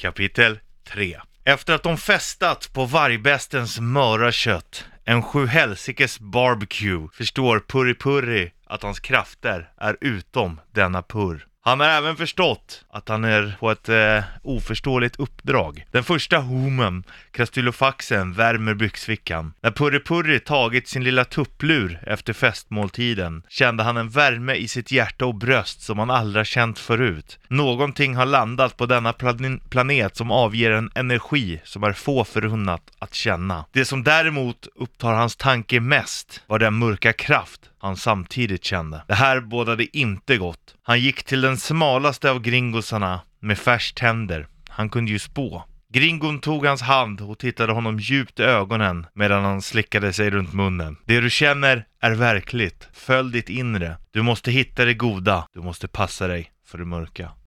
Kapitel 3 Efter att de festat på vargbästens möra kött, en sjuhelsikes barbecue, förstår Purri Purri att hans krafter är utom denna purr. Han har även förstått att han är på ett eh, oförståeligt uppdrag. Den första homen, krastylofaxen, värmer byxfickan. När Purri Purri tagit sin lilla tupplur efter festmåltiden kände han en värme i sitt hjärta och bröst som han aldrig känt förut. Någonting har landat på denna plan planet som avger en energi som är få förunnat att känna. Det som däremot upptar hans tanke mest var den mörka kraft han samtidigt kände. Det här bådade inte gott. Han gick till den smalaste av gringosarna med färskt tänder. Han kunde ju spå. Gringon tog hans hand och tittade honom djupt i ögonen medan han slickade sig runt munnen. Det du känner är verkligt. Följ ditt inre. Du måste hitta det goda. Du måste passa dig för det mörka.